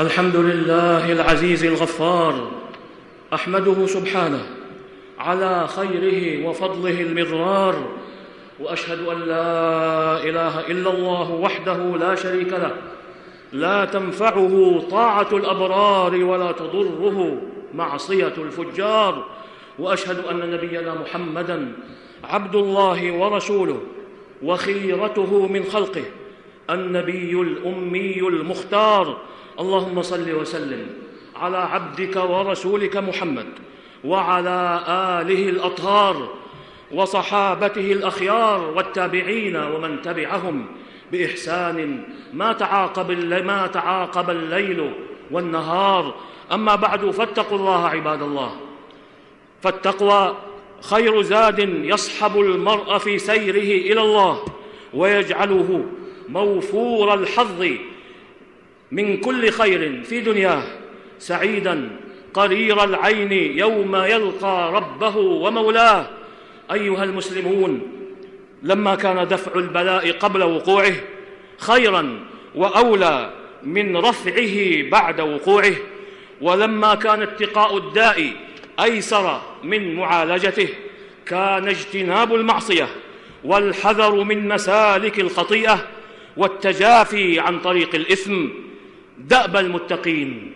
الحمد لله العزيز الغفار أحمده سبحانه على خيره وفضله المضرار وأشهد أن لا إله إلا الله وحده لا شريك له لا تنفعه طاعة الأبرار ولا تضره معصية الفجار وأشهد أن نبينا محمدا عبد الله ورسوله وخيرته من خلقه النبي الأمي المختار اللهم صل وسلم على عبدك ورسولك محمد وعلى آله الأطهار وصحابته الأخيار والتابعين ومن تبعهم بإحسان ما تعاقب ما تعاقب الليل والنهار. أما بعد فاتقوا الله عباد الله. فالتقوى خير زاد يصحب المرء في سيره إلى الله ويجعله موفور الحظ من كل خير في دنياه سعيدا قرير العين يوم يلقى ربه ومولاه. أيها المسلمون لما كان دفع البلاء قبل وقوعه خيرا وأولى من رفعه بعد وقوعه. ولما كان اتقاء الداء أيسر من معالجته كان اجتناب المعصية والحذر من مسالك الخطيئة والتجافي عن طريق الإثم. دأب المتقين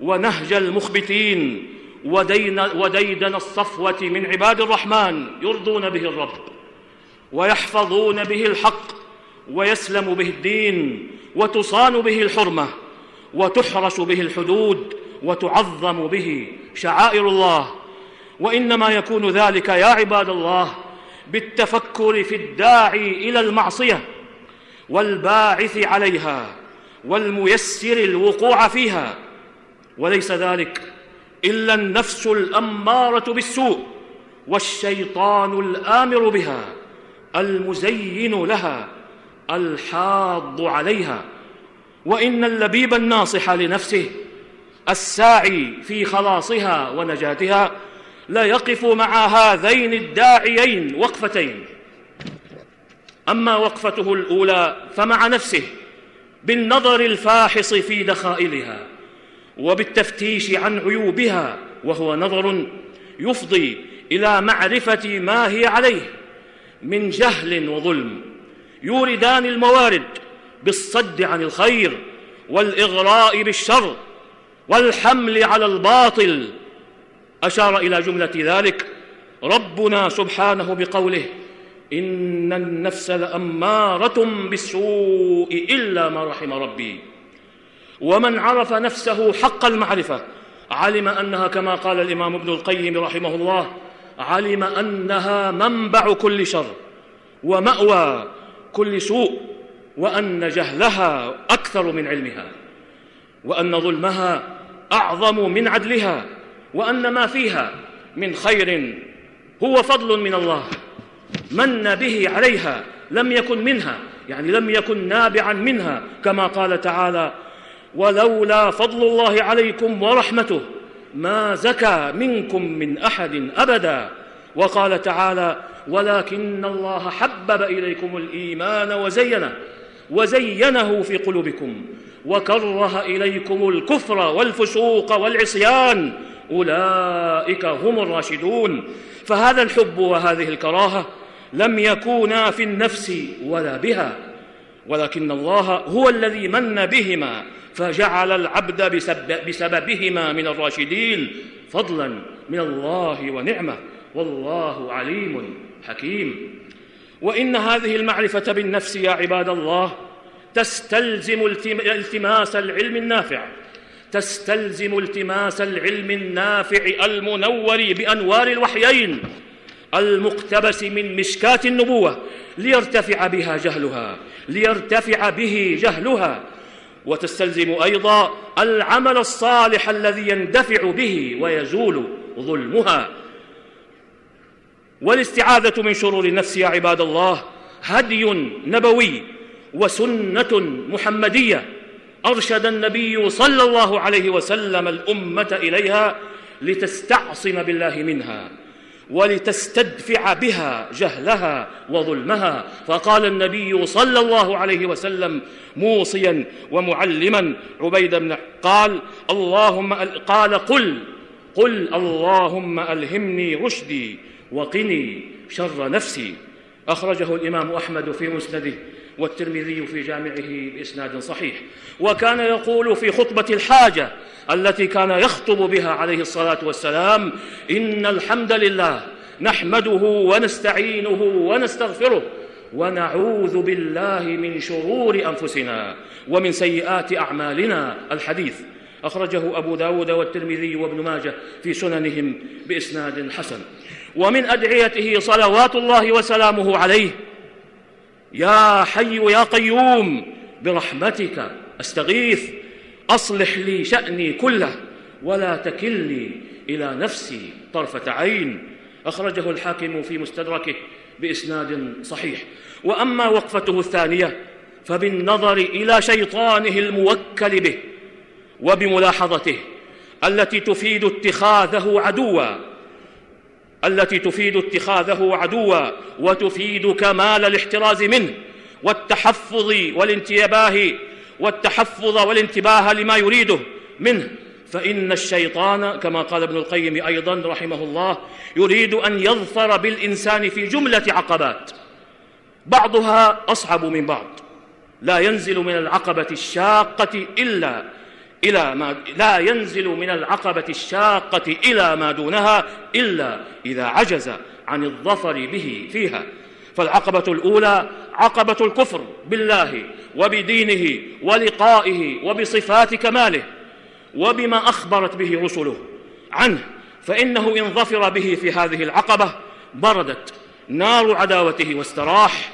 ونهج المخبتين ودين وديدن الصفوة من عباد الرحمن يرضون به الرب ويحفظون به الحق ويسلم به الدين وتصان به الحرمة وتحرس به الحدود وتعظم به شعائر الله وإنما يكون ذلك يا عباد الله بالتفكر في الداعي إلى المعصية والباعث عليها والميسر الوقوع فيها. وليس ذلك إلا النفس الأمارة بالسوء والشيطان الآمر بها المزين لها الحاض عليها. وإن اللبيب الناصح لنفسه الساعي في خلاصها ونجاتها لا يقف مع هذين الداعيين وقفتين. أما وقفته الأولى فمع نفسه بالنظر الفاحص في دخائلها وبالتفتيش عن عيوبها وهو نظر يفضي إلى معرفة ما هي عليه من جهل وظلم. يوردان الموارد بالصد عن الخير والإغراء بالشر والحمل على الباطل. أشار إلى جملة ذلك ربنا سبحانه بقوله إن النفس لأمارة بالسوء إلا ما رحم ربي. ومن عرف نفسه حق المعرفة علم أنها كما قال الإمام ابن القيم رحمه الله علم أنها منبع كل شر ومأوى كل سوء وأن جهلها أكثر من علمها وأن ظلمها أعظم من عدلها وأن ما فيها من خير هو فضل من الله. من به عليها لم يكن منها يعني لم يكن نابعا منها كما قال تعالى ولولا فضل الله عليكم ورحمته ما زكى منكم من أحد أبدا وقال تعالى ولكن الله حبب إليكم الإيمان وزينه وزينه في قلوبكم وكره إليكم الكفر والفسوق والعصيان أولئك هم الراشدون فهذا الحب وهذه الكراهة لم يكونا في النفس ولا بها ولكن الله هو الذي من بهما فجعل العبد بسببهما من الراشدين فضلا من الله ونعمة. والله عليم حكيم. وإن هذه المعرفة بالنفس يا عباد الله تستلزم التماس العلم النافع. تستلزم التماس العلم النافع المنور بأنوار الوحيين. المقتبس من مشكاة النبوة ليرتفع بها جهلها ليرتفع به جهلها. وتستلزم أيضا العمل الصالح الذي يندفع به ويزول ظلمها. والاستعاذة من شرور النفس يا عباد الله هدي نبوي وسنة محمدية. أرشد النبي صلى الله عليه وسلم الأمة إليها لتستعصم بالله منها. ولتستدفع بها جهلها وظلمها. فقال النبي صلى الله عليه وسلم موصيا ومعلما. عبيد بن قال اللهم قال قل قل اللهم ألهمني رشدي وقني شر نفسي. أخرجه الإمام أحمد في مسنده. والترمذي في جامعه بإسناد صحيح. وكان يقول في خطبة الحاجة التي كان يخطب بها عليه الصلاة والسلام إن الحمد لله نحمده ونستعينه ونستغفره ونعوذ بالله من شرور أنفسنا ومن سيئات أعمالنا. الحديث أخرجه أبو داود والترمذي وابن ماجه في سننهم بإسناد حسن. ومن أدعيته صلوات الله وسلامه عليه يا حي يا قيوم برحمتك أستغيث. أصلح لي شأني كله ولا تكلني إلى نفسي طرفة عين. أخرجه الحاكم في مستدركه بإسناد صحيح. وأما وقفته الثانية فبالنظر إلى شيطانه الموكل به وبملاحظته التي تفيد اتخاذه عدوا. التي تفيد اتخاذه عدوا وتفيد كمال الاحتراز منه والتحفظ والانتباه والتحفظ والانتباه لما يريده منه. فإن الشيطان كما قال ابن القيم أيضا رحمه الله يريد أن يظفر بالإنسان في جملة عقبات. بعضها أصعب من بعض. لا ينزل من العقبة الشاقة إلا إلى ما لا ينزل من العقبة الشاقة إلى ما دونها إلا إذا عجز عن الظفر به فيها. فالعقبة الأولى عقبة الكفر بالله وبدينه ولقائه وبصفات كماله وبما أخبرت به رسله عنه. فإنه إن ظفر به في هذه العقبة بردت نار عداوته واستراح.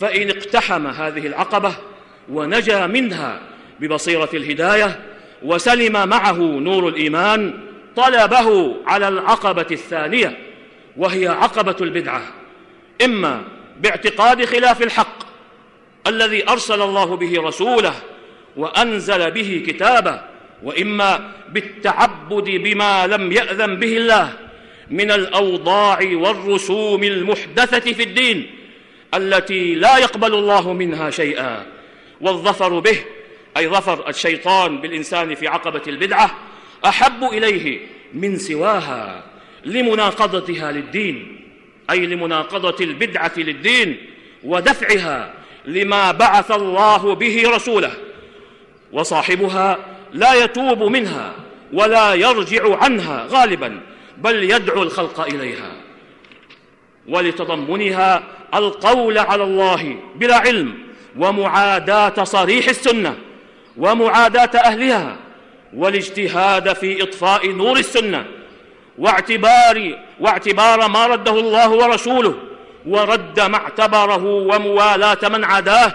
فإن اقتحم هذه العقبة ونجا منها ببصيرة الهداية وسلم معه نور الإيمان طلبه على العقبة الثانية وهي عقبة البدعة. إما باعتقاد خلاف الحق الذي أرسل الله به رسوله وأنزل به كتابه وإما بالتعبد بما لم يأذن به الله من الأوضاع والرسوم المحدثة في الدين التي لا يقبل الله منها شيئا والظفر به أي ظفر الشيطان بالإنسان في عقبة البدعة أحب إليه من سواها لمناقضتها للدين أي لمناقضة البدعة للدين ودفعها لما بعث الله به رسوله وصاحبها لا يتوب منها ولا يرجع عنها غالبا بل يدعو الخلق إليها. ولتضمنها القول على الله بلا علم ومعاداة صريح السنة ومعاداة أهلها والاجتهاد في إطفاء نور السنة واعتبار واعتبار ما رده الله ورسوله ورد ما اعتبره وموالاة من عاداه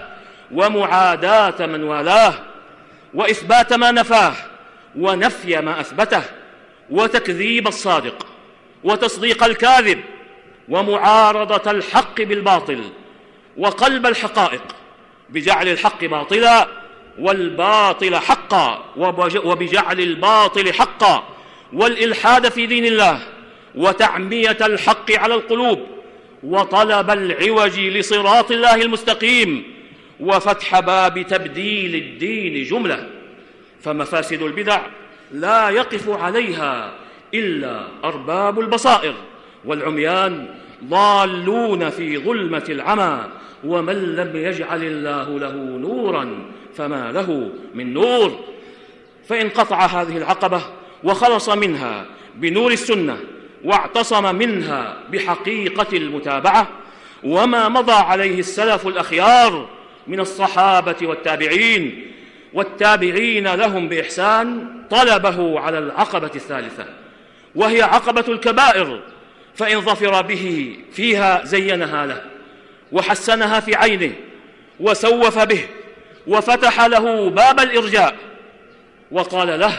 ومعاداة من والاه وإثبات ما نفاه ونفي ما أثبته وتكذيب الصادق وتصديق الكاذب ومعارضة الحق بالباطل وقلب الحقائق بجعل الحق باطلا والباطل حقا وبجعل الباطل حقا والإلحاد في دين الله وتعمية الحق على القلوب وطلب العوج لصراط الله المستقيم وفتح باب تبديل الدين جملة. فمفاسد البدع لا يقف عليها إلا أرباب البصائر والعميان ضالون في ظلمة العمى ومن لم يجعل الله له نورا فما له من نور. فإن قطع هذه العقبة وخلص منها بنور السنة واعتصم منها بحقيقة المتابعة وما مضى عليه السلف الأخيار من الصحابة والتابعين والتابعين لهم بإحسان طلبه على العقبة الثالثة وهي عقبة الكبائر فإن ظفر به فيها زينها له وحسنها في عينه وسوف به وفتح له باب الإرجاء. وقال له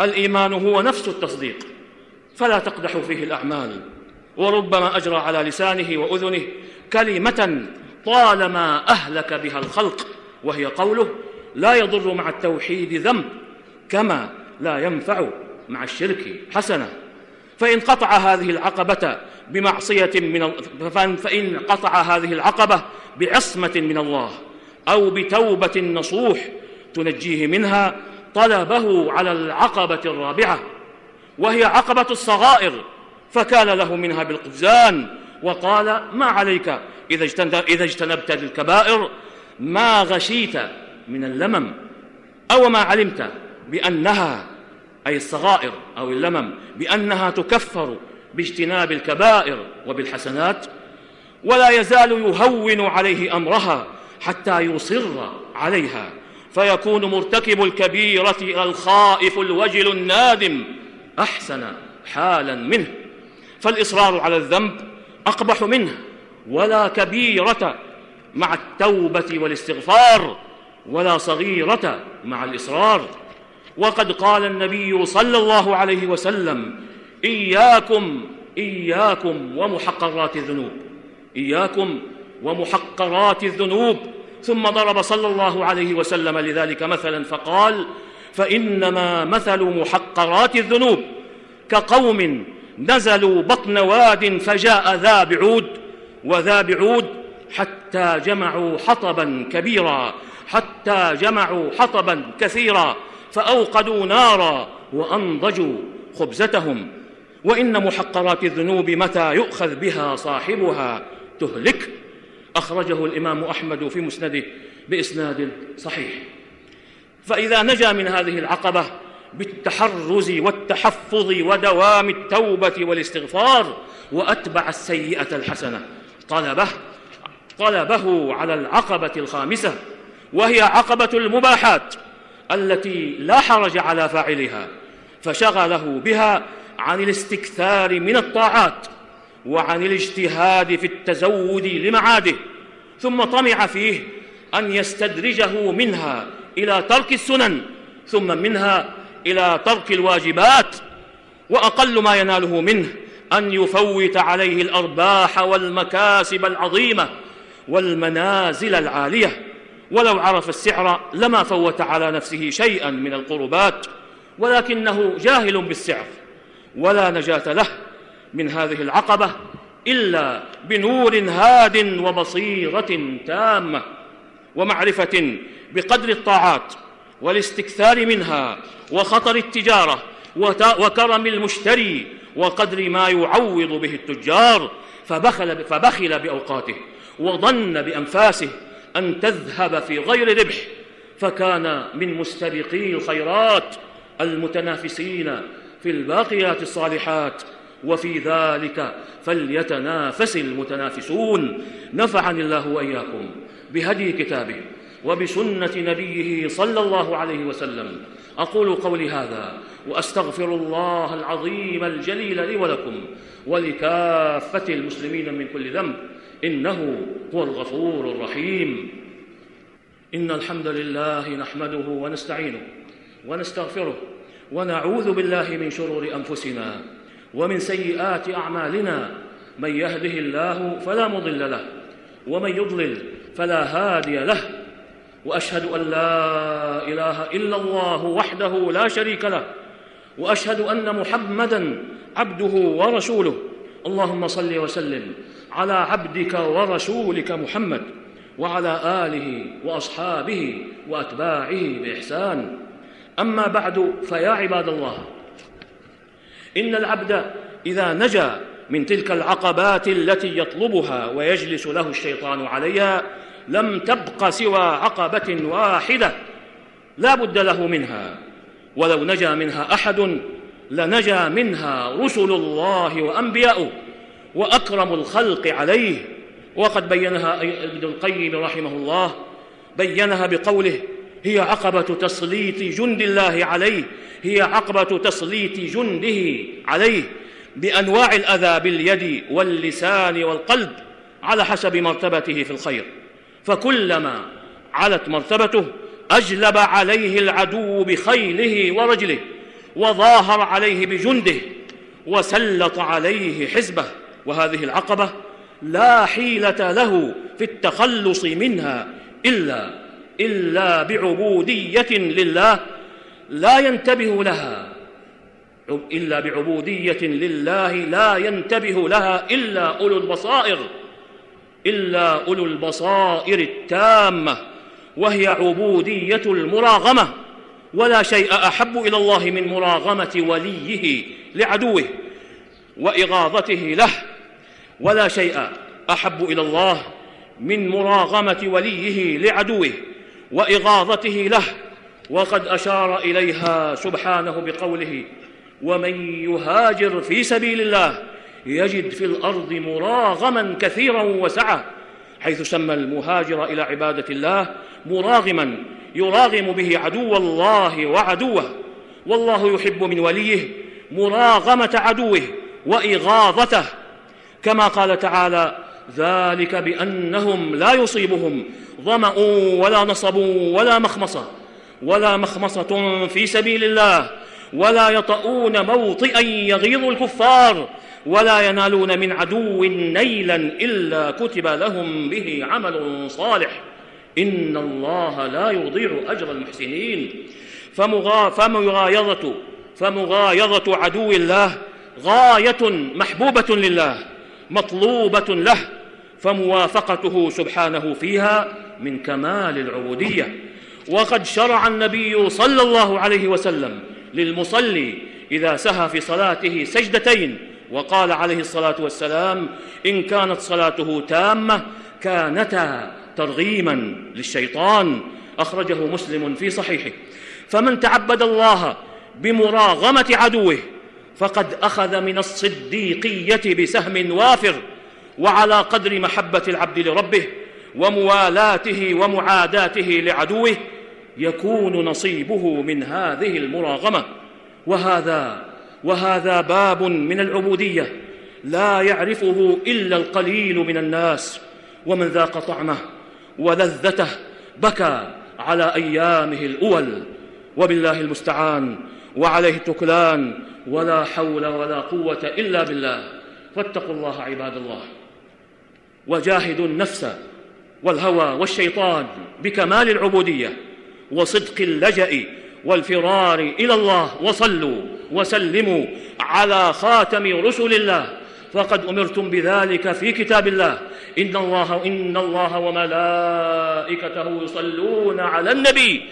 الإيمان هو نفس التصديق فلا تقدح فيه الأعمال. وربما أجرى على لسانه وأذنه كلمة طالما أهلك بها الخلق وهي قوله لا يضر مع التوحيد ذنب كما لا ينفع مع الشرك حسنة. فإن قطع هذه العقبة بمعصية من فإن قطع هذه العقبة بعصمة من الله أو بتوبة نصوح تنجيه منها طلبه على العقبة الرابعة وهي عقبة الصغائر فكان له منها بالقفزان وقال ما عليك إذا اجتنبت الكبائر ما غشيت من اللمم أو ما علمت بأنها أي الصغائر أو اللمم بأنها تكفر باجتناب الكبائر وبالحسنات ولا يزال يهون عليه أمرها حتى يصر عليها. فيكون مرتكب الكبيرة الخائف الوجل النادم أحسن حالا منه. فالإصرار على الذنب أقبح منه. ولا كبيرة مع التوبة والاستغفار ولا صغيرة مع الإصرار. وقد قال النبي صلى الله عليه وسلم إياكم إياكم ومحقرات الذنوب. إياكم ومحقرات الذنوب. ثم ضرب صلى الله عليه وسلم لذلك مثلا فقال فإنما مثل محقرات الذنوب. كقوم نزلوا بطن واد فجاء ذا بعود وذا بعود حتى جمعوا حطبا كبيرا حتى جمعوا حطبا كثيرا فأوقدوا نارا وأنضجوا خبزتهم. وإن محقرات الذنوب متى يؤخذ بها صاحبها؟ تهلك. أخرجه الإمام أحمد في مسنده بإسناد صحيح. فإذا نجا من هذه العقبة بالتحرز والتحفظ ودوام التوبة والاستغفار وأتبع السيئة الحسنة. طلبه طلبه على العقبة الخامسة وهي عقبة المباحات التي لا حرج على فاعلها فشغله بها عن الاستكثار من الطاعات وعن الاجتهاد في التزود لمعاده ثم طمع فيه أن يستدرجه منها إلى ترك السنن ثم منها إلى ترك الواجبات وأقل ما يناله منه أن يفوت عليه الأرباح والمكاسب العظيمة والمنازل العالية. ولو عرف السعر لما فوت على نفسه شيئا من القربات ولكنه جاهل بالسعر ولا نجاة له. من هذه العقبة إلا بنور هاد وبصيرة تامة ومعرفة بقدر الطاعات والاستكثار منها وخطر التجارة وكرم المشتري وقدر ما يعوض به التجار فبخل, فبخل بأوقاته وظن بأنفاسه أن تذهب في غير ربح فكان من مستبقي الخيرات المتنافسين في الباقيات الصالحات وفي ذلك فليتنافس المتنافسون. نفعني الله وإياكم بهدي كتابه وبسنة نبيه صلى الله عليه وسلم. أقول قولي هذا وأستغفر الله العظيم الجليل لي ولكم ولكافة المسلمين من كل ذنب. إنه هو الغفور الرحيم. إن الحمد لله نحمده ونستعينه ونستغفره ونعوذ بالله من شرور أنفسنا ومن سيئات أعمالنا من يهده الله فلا مضل له ومن يضلل فلا هادي له وأشهد أن لا إله إلا الله وحده لا شريك له وأشهد أن محمدا عبده ورسوله. اللهم صل وسلم على عبدك ورسولك محمد وعلى آله وأصحابه وأتباعه بإحسان. أما بعد فيا عباد الله إن العبد إذا نجا من تلك العقبات التي يطلبها ويجلس له الشيطان عليها لم تبق سوى عقبة واحدة لا بد له منها. ولو نجا منها أحد لنجا منها رسل الله وانبياؤه وأكرم الخلق عليه. وقد بينها ابن القيم رحمه الله بينها بقوله هي عقبة تسليط جند الله عليه هي عقبة تسليط جنده عليه بأنواع الأذى باليد واللسان والقلب على حسب مرتبته في الخير. فكلما علت مرتبته أجلب عليه العدو بخيله ورجله وظاهر عليه بجنده وسلط عليه حزبه. وهذه العقبة لا حيلة له في التخلص منها إلا إلا بعبودية لله لا ينتبه لها. إلا بعبودية لله لا ينتبه لها إلا أولو البصائر إلا أولو البصائر التامة وهي عبودية المراغمة ولا شيء أحب إلى الله من مراغمة وليه لعدوه وإغاظته له ولا شيء أحب إلى الله من مراغمة وليه لعدوه. وإغاظته له وقد أشار إليها سبحانه بقوله ومن يهاجر في سبيل الله يجد في الأرض مراغما كثيرا وسعة حيث سمى المهاجر إلى عبادة الله مراغما يراغم به عدو الله وعدوه والله يحب من وليه مراغمة عدوه وإغاظته. كما قال تعالى ذلك بأنهم لا يصيبهم ظمأ ولا نصب ولا مخمصة ولا مخمصة في سبيل الله ولا يطؤون موطئا يغيظ الكفار ولا ينالون من عدو نيلا إلا كتب لهم به عمل صالح. إن الله لا يضيع أجر المحسنين. فمغا فمغايظة فمغايظة عدو الله غاية محبوبة لله مطلوبة له فموافقته سبحانه فيها من كمال العبودية. وقد شرع النبي صلى الله عليه وسلم للمصلي إذا سهى في صلاته سجدتين وقال عليه الصلاة والسلام إن كانت صلاته تامة كانتا ترغيما للشيطان أخرجه مسلم في صحيحه. فمن تعبد الله بمراغمة عدوه فقد أخذ من الصديقية بسهم وافر وعلى قدر محبة العبد لربه وموالاته ومعاداته لعدوه يكون نصيبه من هذه المراغمة. وهذا وهذا باب من العبودية لا يعرفه إلا القليل من الناس. ومن ذاق طعمه ولذته بكى على أيامه الأول. وبالله المستعان. وعليه التكلان. ولا حول ولا قوة إلا بالله. فاتقوا الله عباد الله. وجاهدوا النفس والهوى والشيطان بكمال العبودية وصدق اللجأ والفرار إلى الله وصلوا وسلموا على خاتم رسل الله. فقد أمرتم بذلك في كتاب الله. إن الله إن الله وملائكته يصلون على النبي.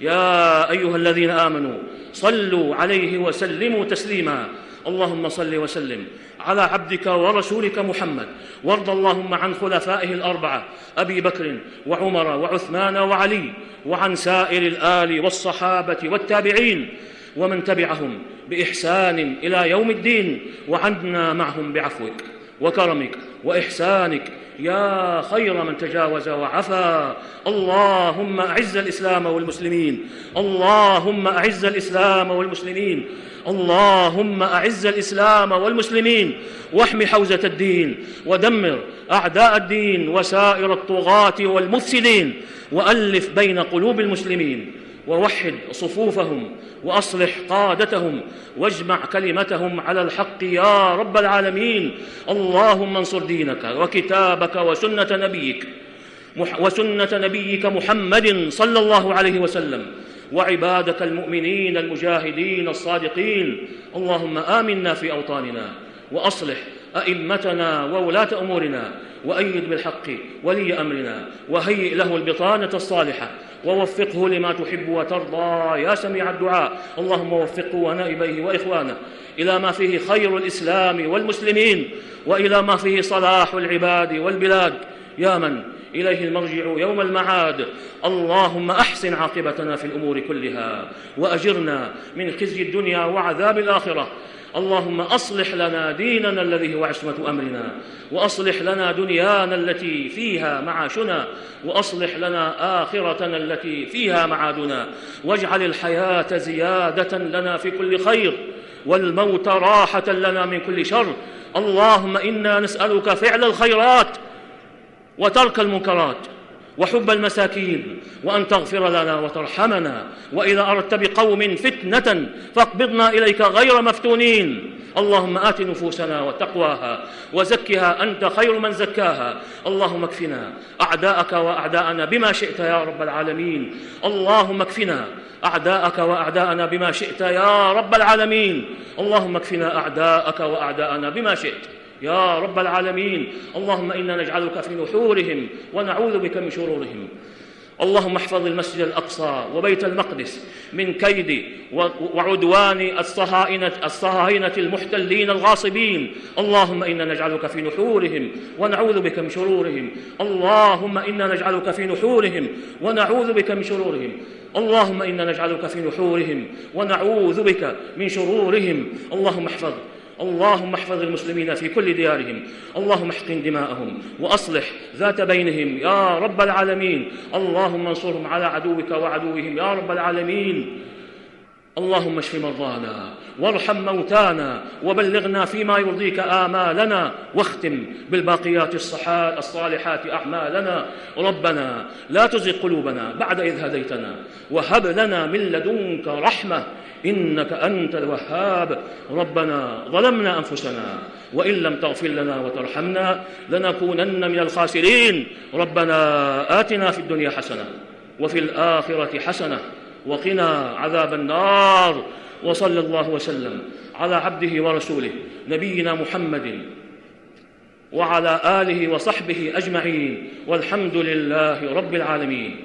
يا أيها الذين آمنوا صلوا عليه وسلموا تسليما. اللهم صل وسلم على عبدك ورسولك محمد. وارض اللهم عن خلفائه الأربعة أبي بكر وعمر وعثمان وعلي وعن سائر الآل والصحابة والتابعين ومن تبعهم بإحسان إلى يوم الدين وعنا معهم بعفوك وكرمك. وإحسانك يا خير من تجاوز وعفا. اللهم أعز الإسلام والمسلمين. اللهم أعز الإسلام والمسلمين. اللهم أعز الإسلام والمسلمين. واحم حوزة الدين. ودمر أعداء الدين وسائر الطغاة والمفسدين. وألف بين قلوب المسلمين. ووحد صفوفهم وأصلح قادتهم واجمع كلمتهم على الحق يا رب العالمين. اللهم انصر دينك وكتابك وسنة نبيك وسنة نبيك محمد صلى الله عليه وسلم وعبادك المؤمنين المجاهدين الصادقين. اللهم آمنا في أوطاننا وأصلح أئمتنا وولاة أمورنا وأيد بالحق ولي أمرنا وهيئ له البطانة الصالحة ووفقه لما تحب وترضى. يا سميع الدعاء اللهم وفقه ونائبيه وإخوانه إلى ما فيه خير الإسلام والمسلمين وإلى ما فيه صلاح العباد والبلاد. يا من؟ إليه المرجع يوم المعاد. اللهم أحسن عاقبتنا في الأمور كلها وأجرنا من خزي الدنيا وعذاب الآخرة. اللهم أصلح لنا ديننا الذي هو عصمة أمرنا وأصلح لنا دنيانا التي فيها معاشنا وأصلح لنا آخرتنا التي فيها معادنا واجعل الحياة زيادة لنا في كل خير والموت راحة لنا من كل شر. اللهم إنا نسألك فعل الخيرات وترك المنكرات. وحب المساكين وأن تغفر لنا وترحمنا وإذا أردت بقوم فتنة فاقبضنا إليك غير مفتونين. اللهم آت نفوسنا وتقواها وزكها أنت خير من زكاها. اللهم اكفنا أعداءك وأعداءنا بما شئت يا رب العالمين. اللهم اكفنا أعداءك وأعداءنا بما شئت يا رب العالمين. اللهم اكفنا أعداءك وأعداءنا بما شئت. يا رب العالمين. اللهم إنا نجعلك في نحورهم ونعوذ بك من شرورهم. اللهم احفظ المسجد الأقصى وبيت المقدس من كيد وعدوان الصهاينة, المحتلين الغاصبين. اللهم إنا نجعلك في نحورهم ونعوذ بك من شرورهم. اللهم إنا نجعلك في نحورهم ونعوذ بك من شرورهم. اللهم إنا نجعلك في نحورهم ونعوذ بك من شرورهم. اللهم احفظ اللهم احفظ المسلمين في كل ديارهم. اللهم احقن دماءهم وأصلح ذات بينهم. يا رب العالمين. اللهم انصرهم على عدوك وعدوهم. يا رب العالمين. اللهم اشف مرضانا وارحم موتانا وبلغنا فيما يرضيك آمالنا واختم بالباقيات الصالحات أعمالنا. ربنا لا تزغ قلوبنا بعد إذ هديتنا وهب لنا من لدنك رحمة إنك أنت الوهاب. ربنا ظلمنا أنفسنا وإن لم تغفر لنا وترحمنا لنكونن من الخاسرين. ربنا آتنا في الدنيا حسنة وفي الآخرة حسنة وقنا عذاب النار وصلى الله وسلم على عبده ورسوله نبينا محمد وعلى آله وصحبه أجمعين والحمد لله رب العالمين.